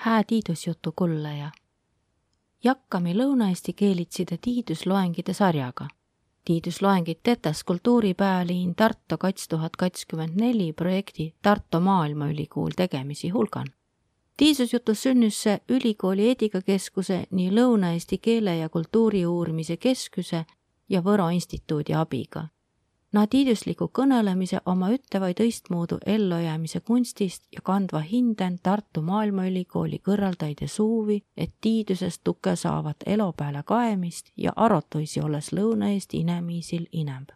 hää tiidusjutu kullaja. Jakkami lõunaeesti keelitside tiidusloengide sarjaga. tiidusloengid tetas kultuuripääliin Tartu kats tuhat kakskümmend neli projekti Tartu Maailmaülikool tegemisi hulgan. tiidusjutus sünnus see ülikooli eetikakeskuse nii Lõuna-Eesti Keele ja Kultuuri Uurimise Keskuse ja Võro Instituudi abiga nadiidusliku kõnelemise oma ütleva tõistmoodu ellujäämise kunstist ja kandva hinden Tartu Maailmaülikooli kõrvaldaide suuvi, et tiidusest tuke saavat elo peale kaemist ja arotuisi olles Lõuna-Eesti inemiisil inemb.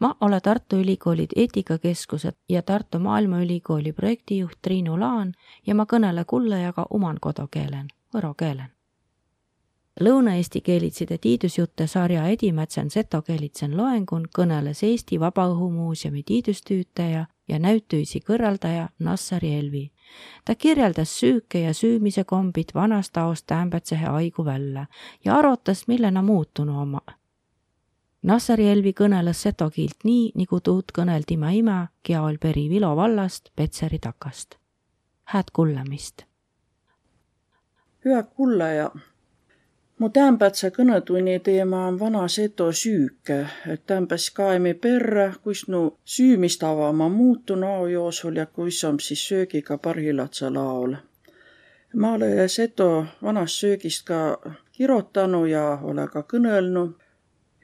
ma olen Tartu Ülikooli eetikakeskuse ja Tartu Maailmaülikooli projektijuht Triinu Laan ja ma kõnele kullajaga oman kodukeelen, võro keelen. Lõuna-Eesti keelitside tiidusjutte sarja Edimätsen seto keelitsen loengun kõneles Eesti Vabaõhumuuseumi tiidustüütaja ja näütüisi kõrvaldaja Nassari Elvi. ta kirjeldas süüke ja süümise kombid vanast aost Ämbetsehe aigu välja ja arutas, millena muutunu oma. Nassari Elvi kõneles seto kiilt nii, nagu tuud kõneldi ma ima, kia ol peri Vilo vallast Petseri takast. hääd kuulamist. hüa kullaja mu täämbädse kõnõtunni teema on vana seto süük, et täämbäs kaemi perrä, kuis nu süümistava ma muutu nao joosul ja kuis om siis söögiga parhilatsa laol. ma olõ seto vanast söögist ka kirotanu ja olõ ka kõnõlnu.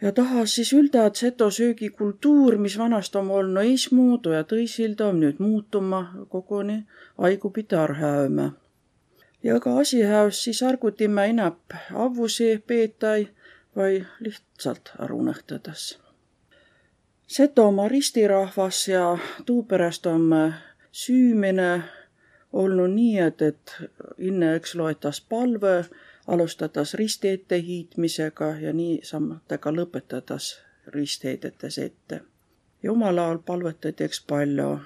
Ja tahas siis üldä, et seto söögikultuur, mis vanast om olnu eesmuudu ja tõisilda, om nüüd muutuma koguni aigupidi arhäöme ja ka asihäös siis argutimme inäp avvusi peetäi vai lihtsalt ära unõhtõdas. Setomaa ristirahvas ja tuuperäst om süümine olnu nii, et, et inne õks loetas palvõ, alustatas risti ettehiitmisega ja niisamatega lõpetatas ristheidetes ette. Jumal ajal palvetati eks palju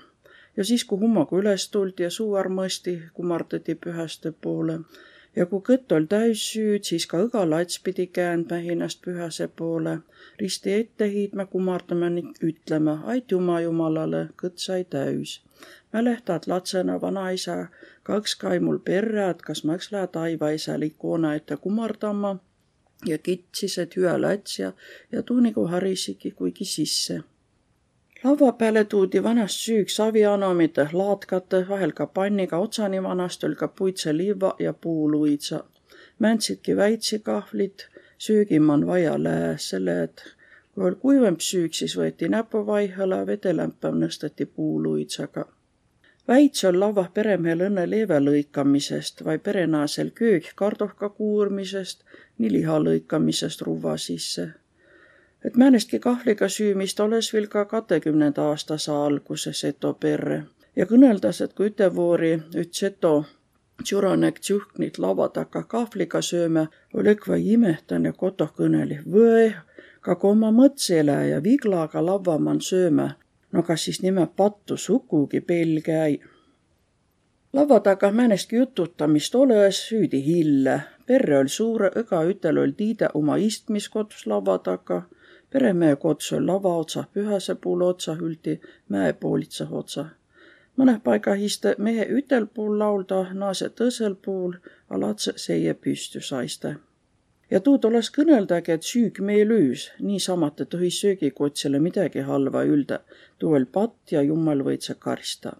ja siis, kui hummaga üles tuldi ja suuarm mõsti, kumardati pühaste poole. ja kui kõtt oli täis süüd, siis ka õga lats pidi käändma hinnast pühase poole. risti ette hiidma, kumardama ning ütlema, aitüma Jumalale, kõtt sai täis. mäletad latsena vanaisa, kaks kai mul perre, et kas ma eks lähe taivaisa likoona ette kumardama ja kitsis, et hüa lats ja, ja tuu nagu harisigi kuigi sisse laua peale tuudi vanast süük savianomite, laatkate, vahel ka panniga otsani vanast oli ka puitseliiva ja puuluitsa. Mäntsidki väitsikahvlid, söögimann vaja lääs, selle et kui oli kuivem süük, siis võeti näpuvaihõla, vedelämpam nõsteti puuluitsaga. väits on lauah peremehel õnne leeve lõikamisest vai perenaasel köök kardohka kuurmisest, nii liha lõikamisest ruva sisse et määnestki kahvliga süümist olles veel ka katekümnenda aastase alguses seto perre. Ja kõneldas, et kui ütevoori üt seto tšuranek tšuhknit lava taga kahvliga sööme, oli õkva imehtan ja kotoh kõneli, võe, ka kui oma mõtsele ja viglaga lavaman sööme, no kas siis nime pattu sugugi pelge ei. lava taga määnestki jututamist olles süüdi hille, perre oli suure, õga ütel oli tiide oma istmiskodus lava taga peremehe kots oli lava otsah pühase puul otsa, hüldi mäepoolitsah otsa. mõneh paigah iste mehe ütel puul laulda, naase tõsel puul, a latse seie püstü saiste. ja tuud olles kõneldagi, et süük meil üüs, niisamat, et tohi söögikotsile midagi halva ülda, tuu oli patt ja jummal võid sa karista.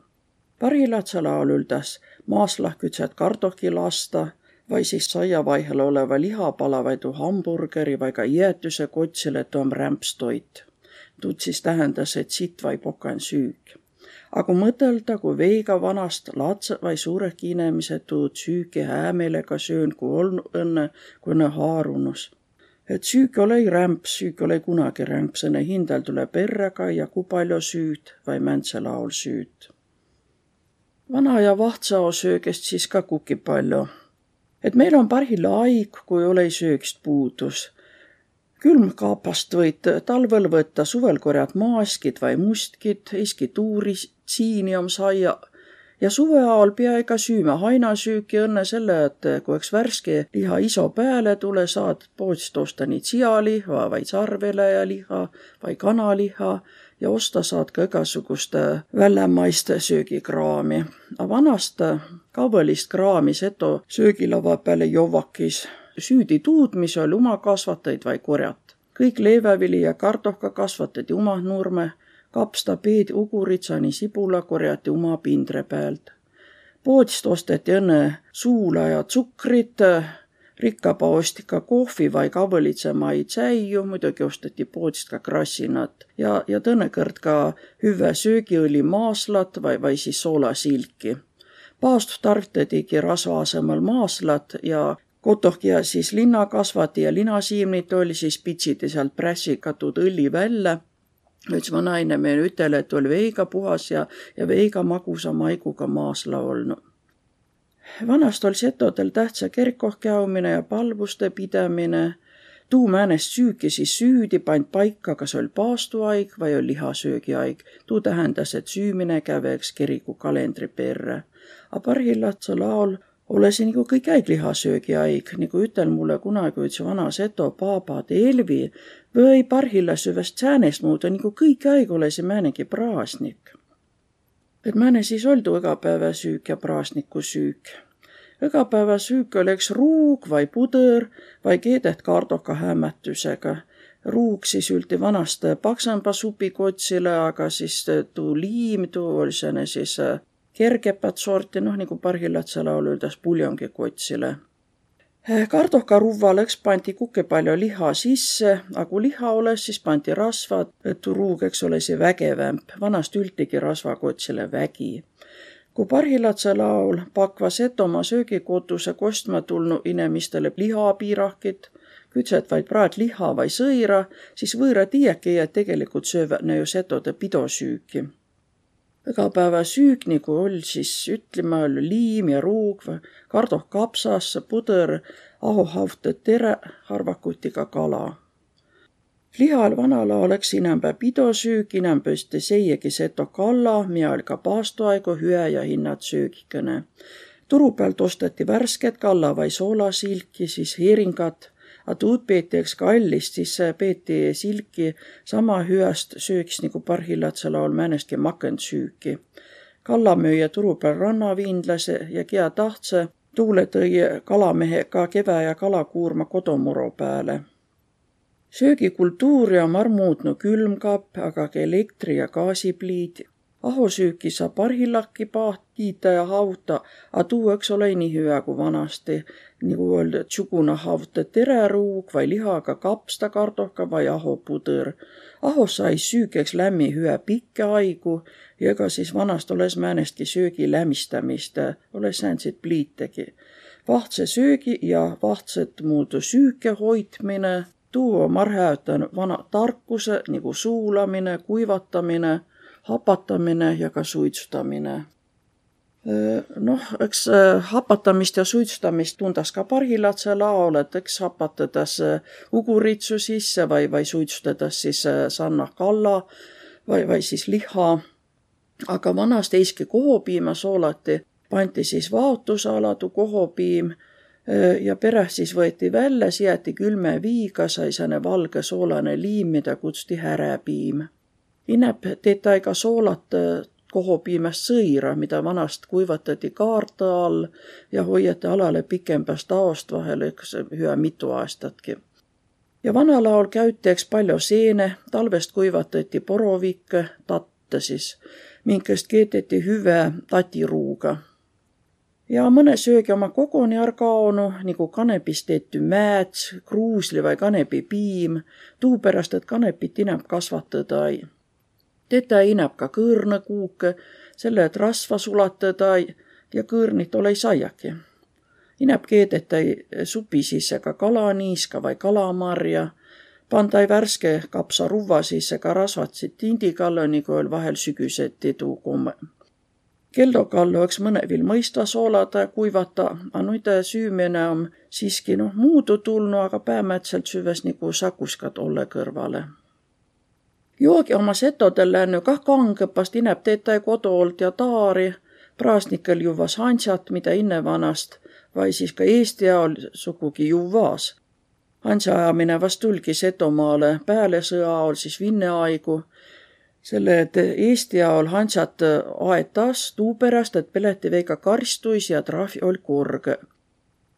parilatsa laul üldas, maaslahkütset kardohki lasta vai siis saiavaihel oleva lihapala vai tuu hamburgeri vai ka jäätüse kotsile toom rämpstoit. tuud siis tähendas, et sitt vai pokan süük. A kui mõtelda, kui veiga vanast latsõq vai suurehki inemised tuud süüki häämeelega söön, kui olnu õnne, kui õnne haarunus. et süük olõ-i rämps, süük olõ-i kunagi rämps, õnne hindäl tulõ perrega ja ku palju süüd vai mäntse laol süüd. vana ja vahtsao söögest siis ka kuki palju et meil on parhilla aig, kui olõ söögist puudus. külmkaapast võid talvel võtta, suvel korjad maaskid vai mustkid, eski tuuri siini om saia ja suve ajal pea ega süüme hainasüüki õnne selle, et kui üks värske liha iso pääle tule, saad poodist osta nii sialiha vai sarveleja liha vai kanaliha ja osta saad ka igasuguste väljamaiste söögikraami. A vanast kavõlist kraami seto söögilava peale jovvakis süüdi tuud, mis oli oma kasvatajaid vai korjat. kõik leevavili ja kartohka kasvatati oma nurme, kapsta, peed, uguritsani, sibula korjati oma pindre pealt. poodist osteti õnne suula ja tsukrit, rikkapa osti ka kohvi vai kavõlitsemaid säiu, muidugi osteti poodist ka krassinat ja, ja tõenäoliselt ka hüve söögiõli maaslat vai, vai siis soolasilki. paast tarvitadigi rasva asemel maaslat ja kotohki ja siis linnakasvati ja linasiimnit oli, siis pitsiti sealt prässikatud õlli välja. üks vanaine meile ütel, et oli veiga puhas ja, ja veiga magusa maiguga maasla olnud vanast oli setodel tähtsa kerkoh käümine ja palvuste pidamine. tuu määnest süüki siis süüdi pand paika, kas oli paastuaig vai oli lihasöögiaig. tuu tähendas, et süümine käveks kiriku kalendri perre. A parhillatsõ laul olõsi nagu kõik aig lihasöögiaig, nagu ütel mulle kunagi üks vana seto paaba Elvi või parhillas üvest säänest muuda, nagu kõik aig olõsi määnegi praasnik määne siis oldu igapäevasüük ja praasnikusüük. igapäevasüük oleks ruug vai pudõr vai keedet kardohka hämmätüsega. ruug siis üldi vanast paksamba supikotsile, aga siis tuu liim, tuu oli sääne siis kergepat sorti, noh nagu parhillatsõ laul ütles puljongikotsile kardohkaruvvalõks pandi kuke palju liha sisse, a kui liha olõs, siis pandi rasvad, et tuu ruug, eks ole, see vägevämp. vanast ültigi rasvakotsile vägi. kui parhilatsõ laul pakva Setomaa söögikotuse kostma tulnu inemistele lihapiirahkit, kütset vaid praadliha vai sõira, siis võõra tiiäki, et tegelikult söövad ne ju setode pidosüüki igapäevasüük nagu oll' siis ütlema oll' liim ja ruug, kardohkapsas, pudõr, ahohavt tere, harvakuti ka kala. lihal vanala oleks inämbä pidosüük, inämböste seiegi seto kalla, miä oll' ka paastoaigu hüä ja hinnad söögikõne. turu pealt osteti värsket kalla vai soolasilki, siis heeringat a tuud peeti eks kallist, siis peeti silki sama hüäst sööks nagu parhillatsõ laul määnestki makendsüüki. kallamüüja turu peal rannaviinlase ja kia tahtsõ, tuule tõi kalamehe ka kevä ja kalakuurma kodomuro pääle söögikultuuri on mar muutnu külmkapp, aga ka elektri- ja gaasipliit ahosüüki saa parhillaki paht kiita ja hauta, a tuu eks ole nii hüa kui vanasti. nagu öelda, tsuguna hauta tereruug vai lihaga kapsta kardohka vai ahopudõr. ahos sai süükeks lämmi hüa pikka aigu ja ega siis vanast olles määnestki söögi lämmistamist, olles säänseid pliitegi. vahtse söögi ja vahtset muudu süüke hoidmine, tuu on marhäütan vana tarkuse nagu suulamine, kuivatamine hapatamine ja ka suitsutamine. noh, eks hapatamist ja suitsutamist tundas ka parhilatsõ laol, et eks hapatades uguritsu sisse vai, vai suitsutades siis sannah kalla vai, vai siis liha. aga vanasti eiski kohopiima soolati, pandi siis vaotusaladu kohopiim ja pereh siis võeti välja, sieti külme viiga, sai sääne valge soolane liim, mida kutsuti härepiim inäb teet aega soolat kohopiimest sõira, mida vanast kuivatati kaarta all ja hoiati alale pikembast aost vahel, eks hüa mitu aastatki. ja vanalaol käyti eks palju seene, talvest kuivatati porovikke, tatte siis, minkest keeteti hüve tatiruuga. ja mõne söögi oma koguni är kaonu, nagu kanepist teeti määts, kruusli vai kanepipiim, tuupärast, et kanepit inäb kasvatada ei Tetä inäb ka kõõrnõkuuke, selle et rasva sulatada ja kõõrnit ole saiaki. Inäb keedetäi supi sisse ka kalaniiska vai kalamarja, pandai värske kapsaruvva sisse ka rasvatsit tindikalla, nagu oli vahel sügiseti tuu komme. keldokallu eks mõne viil mõista soolada ja kuivata, a nüüd süümine on siiski noh muudu tulnud, aga päämätselt süves nagu sakuskat olle kõrvale joogi oma setodel läänü kah kangõpast inäb teetäi kodolt ja taari, praasnikel juvvas hansjat, mida innevanast, vai siis ka Eesti ajal sugugi juvvas. hansja ajamine vast tulgi Setomaale pääle sõja ajal siis vinneaigu. selle, et Eesti ajal hansat aetas tuu pärast, et peletiveega karistuis ja trahv oli korge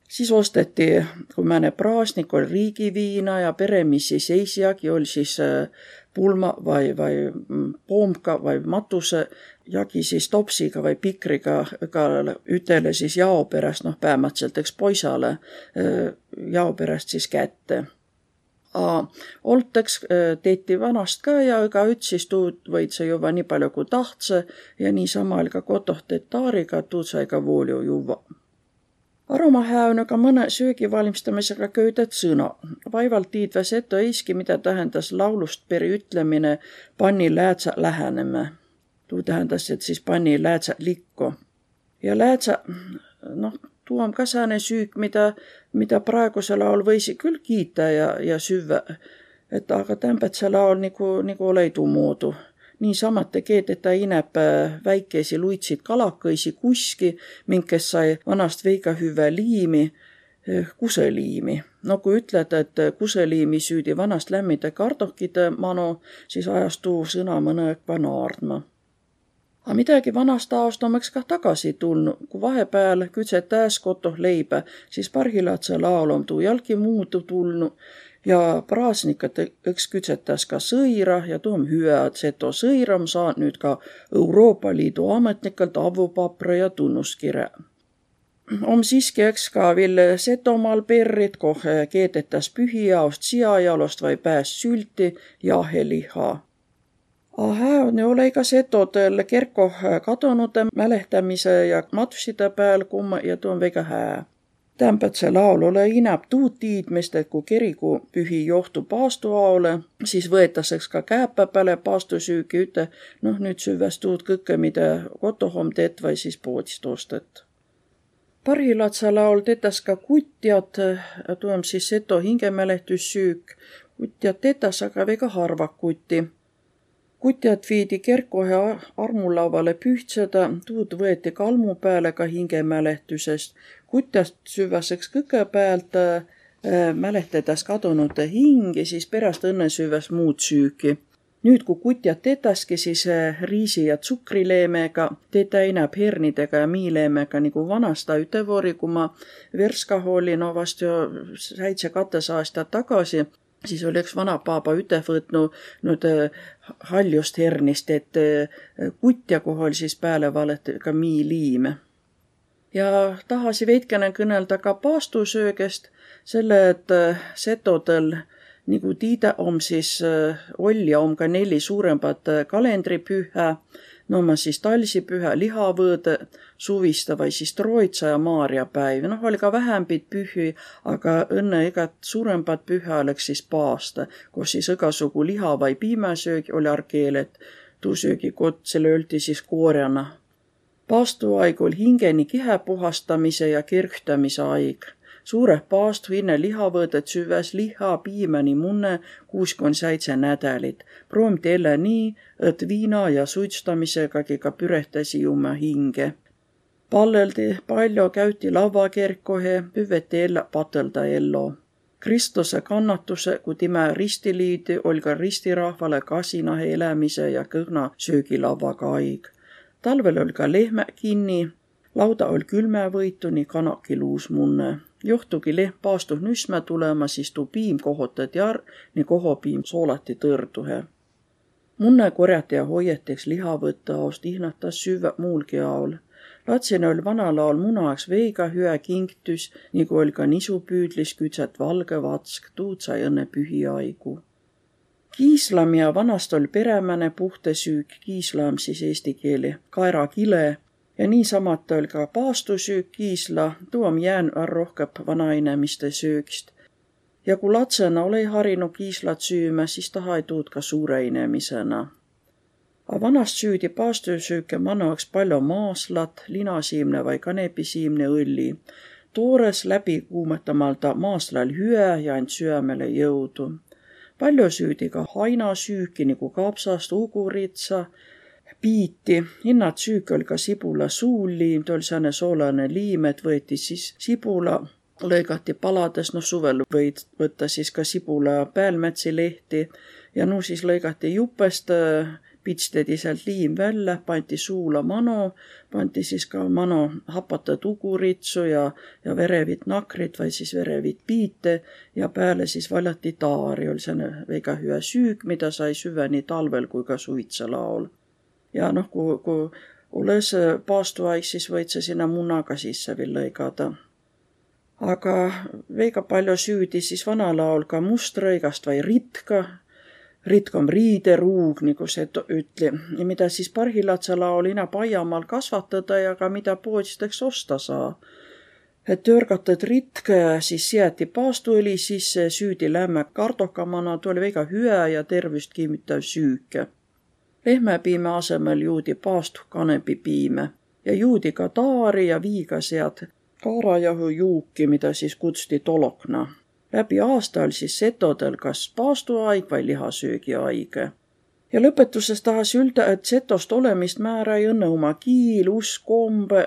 siis osteti, kui mõne praasnik oli riigiviina ja peremisi seisjagi oli siis äh, pulma vai, vai mm, poomka vai matuse jagi siis topsiga vai pikriga ka ütele siis jao pärast, noh, päämatselt, eks poisale äh, jao pärast siis kätte. Olteks äh, teeti vanast ka ja igaüts siis tuud võid sa juua nii palju kui tahtse ja niisama oli ka kotoh taariga, tuud sai ka voolu juua aromahääunaga mõne söögi valmistamisega köödad sõna. vaevalt tiidvas ette eiski, mida tähendas laulust peri ütlemine panni läätsa läheneme. tuu tähendas, et siis panni läätsa likku. ja läätsa, noh, tuu on ka sääne süük, mida, mida praegusel ajal võisi küll kiita ja, ja süüa. et aga tämpätsel ajal nagu, nagu ole tuu moodu niisamat tegeet, et ta ineb äh, väikeisi luitsid kalakaisi kuski, minkes sai vanast veika hüve liimi, äh, kuseliimi. no kui ütled, et kuseliimi süüdi vanast lämmide kardohkide manu, siis ajas tuu sõna mõne õkva naardma aga midagi vanast aost omeks kah tagasi tulnud, kui vahepeal kütsetäis kotoh leiba, siis parhilatse laul on tuu jalgi muutu tulnud ja praasnikat eks kütsetas ka sõira ja tuu om hüä, et seto sõira om saanud nüüd ka Euroopa Liidu ametnikelt avupapra ja tunnuskirja. om siiski eks ka veel Setomaal perrid, koh keedetas pühijaost siajalost vai pääst sülti jaheliha. A hää on ju ole ka setodel kerkoh kadunute mälehtämise ja matuside pääl kumma ja tuu on väga hää Tämpätsä laulule inäb tuud tiidmist, et kui kirikupühi johtu paastuaole, siis võetaseks ka kääpä pääle paastusüügi üte, noh nüüd süvväs tuud kõkke, mida kotohom teet või siis poodist ostet. Parilatsa laul tetas ka kutjad, tuu on siis seto hingemälehtüssüük, kutjad tetas aga väga harva kuti kutjad viidi kerkohe armulauale pühtseda, tuud võeti kalmu peale ka hingemälestusest. kutjast süvaseks kõigepealt äh, mälehtades kadunute hingi, siis pärast õnne süvas muud süüki. nüüd, kui kutjad tetaski, siis äh, riisi ja tsukrileemega, teda inab hernidega ja miileemega nagu vanasta ütevori, kui ma Verskah olin, no vast ju seitse-kates aastat tagasi siis oli üks vanapaaba üte võtnud äh, haljust hernist, et äh, kutja, oli siis pääle valeti ka miiliim. ja tahasi veidikene kõnelda ka paastusöögist, selle, et äh, setodel tiida om siis olja om ka neli suuremat kalendripühä no ma siis talsipühä lihavõõde, suvista vai siis Troitsa ja Maarjapäiv. noh, oli ka vähembit pühi, aga õnne igat suurempat püha oleks siis paasta, kus siis igasugu liha vai piimäsöögi oli arkeelet, tuusöögi kott, selle öeldi siis koorjana. paastuaeg oli hingeni kihe puhastamise ja kirgtamise aeg suureh paastu hinne lihavõõdet süves liha piimani munne kuuskümmend seitse nädalit. proovim teile nii, et viina ja suitstamisegagi ka pürehtasi oma hinge. palleldi palju, käüti lavakerkohe, püveti ella patelda ellu. Kristuse kannatuse, kui tema ristiliidi, oli ka ristirahvale kasinahe elämise ja kõhna söögilavaga haig. talvel oli ka lehme kinni, lauda oli külmevõitu nii kanaki luusmunne johtugi leht paastus nüsmä tulema, siis tuu piim kohotati jar, nii kohopiim soolati tõrduhe. munne korjati ja hoieteks liha võtta aost ihnatas süvä muulgi aol. latsina oli vanal ajal munaks veiga hüä kingtüs, nagu oli ka nisupüüdlis kütset valge vatsk, tuud sai õnne pühiaigu kiislam ja vanast oli peremäne puhtesüük, kiislam siis eesti keeli, kaerakile ja niisamat oli ka paastusüük kiisla, tuu om jäänud rohkem vanainemiste söögist. ja kui latsena oli harinud kiislat süümä, siis ta ei tuud ka suure inemisena. A vanast süüdi paastusüüke mannuaks palju maaslat, linasiimne vai kanepisiimne õlli. toores läbi kuumetamalda maaslal hüe ja end süömele jõudu. palju süüdi ka hainasüüki nagu kapsast, uguritsa piiti, hinnad süük oli ka sibula suuliim, tuu oli sääne soolane liim, et võeti siis sibula, lõigati palades, noh suvel võid võtta siis ka sibula päälmätsi lehti ja no siis lõigati jupest, pitstedi sealt liim välja, pandi suula mano, pandi siis ka mano hapata tuguritsu ja, ja verevit nakrit või siis verevit piite ja peale siis valjati taari, oli selline väga hüa süük, mida sai süve nii talvel kui ka suvitsalaol. Ja noh, kui, kui olles paastuaeg, siis võid sa sinna munaga sisse veel lõigada aga väga palju süüdi siis vanalaul ka mustrõigast või ritka, ritkom riideruug, nagu see ütli, mida siis parhilatsa laul inab aiamaal kasvatada ja ka mida poodideks osta saa. et törgatud ritke siis seati paastuõli sisse, süüdi lämme kardokamana, tuli väga hüa ja tervist kinnitav süük. Lehmepiime asemel juudi paastu kanepipiime ja juudi ka taari ja viiga sead kaarajahujuuki, mida siis kutsuti tolokna. läbi aasta oli siis setodel kas paastuaig või lihasöögiaig. ja lõpetuseks tahas öelda, et setost olemist määra ei õnne oma kiil, usk, kombe,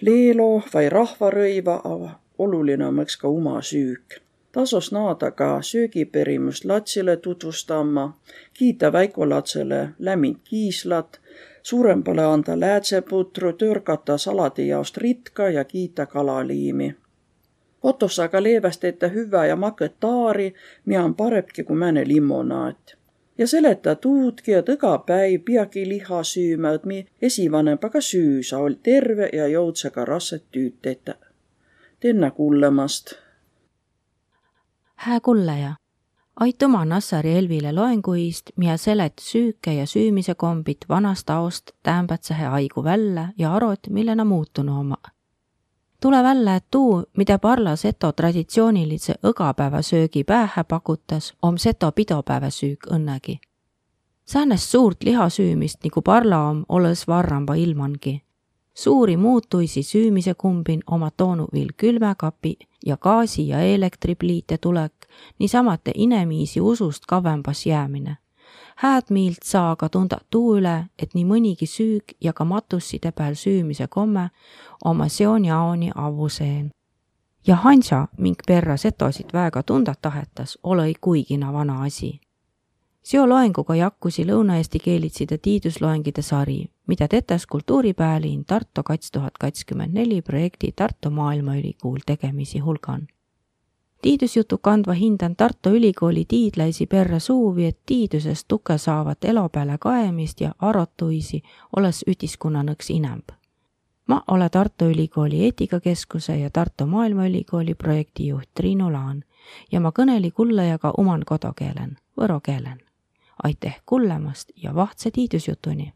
leelo või rahvarõiva, aga oluline on eks ka oma süük tasus naada ka söögiperimust latsile tutvustama, kiita väikolatsele lämmind kiislat, suurempale anda läätseputru, törgata saladijaost ritka ja kiita kalaliimi. kotos aga leeväst ette hüvä ja maket taari, mida on paremki kui mõne limonaat. ja seleta tuudki, et iga päiv peagi liha süümä, et mi esivanempaga süüsa oli terve ja jõudsega rasset tüüd tetä. Tenna kuulemast. Hää kullaja aitüma Nassari Elvile loenguist, mida selet süüke ja süümise kombit vanast aost täämbätsehe aigu välja ja arot, millena muutunu oma. tule välja, et tuu, mida parla seto traditsioonilise õgapäevasöögi päähe pakutas, om seto pidopäevasüük õnnegi. säänest suurt lihasüümist nagu parla om, olles varramba ilmangi suuri muutuisi süümise kumbin oma toonu viil külmekapi ja gaasi ja elektripliite tulek, niisamate inemiisi usust kavembas jäämine. hääd miilt saa aga tunda tuu üle, et nii mõnigi süük ja ka matusside peal süümise komme oma seoni-aoni avuseen. ja Hansa mink perra setosid väega tunda tahetas, ole kuigina vana asi seo loenguga jakkusi Lõuna-Eesti keelitside tiidusloengide sari, mida tetes Kultuuripäälin Tartu kats tuhat kakskümmend neli projekti Tartu Maailmaülikool tegemisi hulgan. tiidusjutu kandva hindan Tartu Ülikooli tiidlaisi perre suuvi, et tiidusest tuge saavat elo peale kaemist ja arotuisi olles ütiskonnanõks inemb. ma olen Tartu Ülikooli eetikakeskuse ja Tartu Maailmaülikooli projektijuht Triinu Laan ja ma kõneli kullajaga oman kodukeelen, võro keelen aitäh kuulamast ja vahtsa tiidusjutuni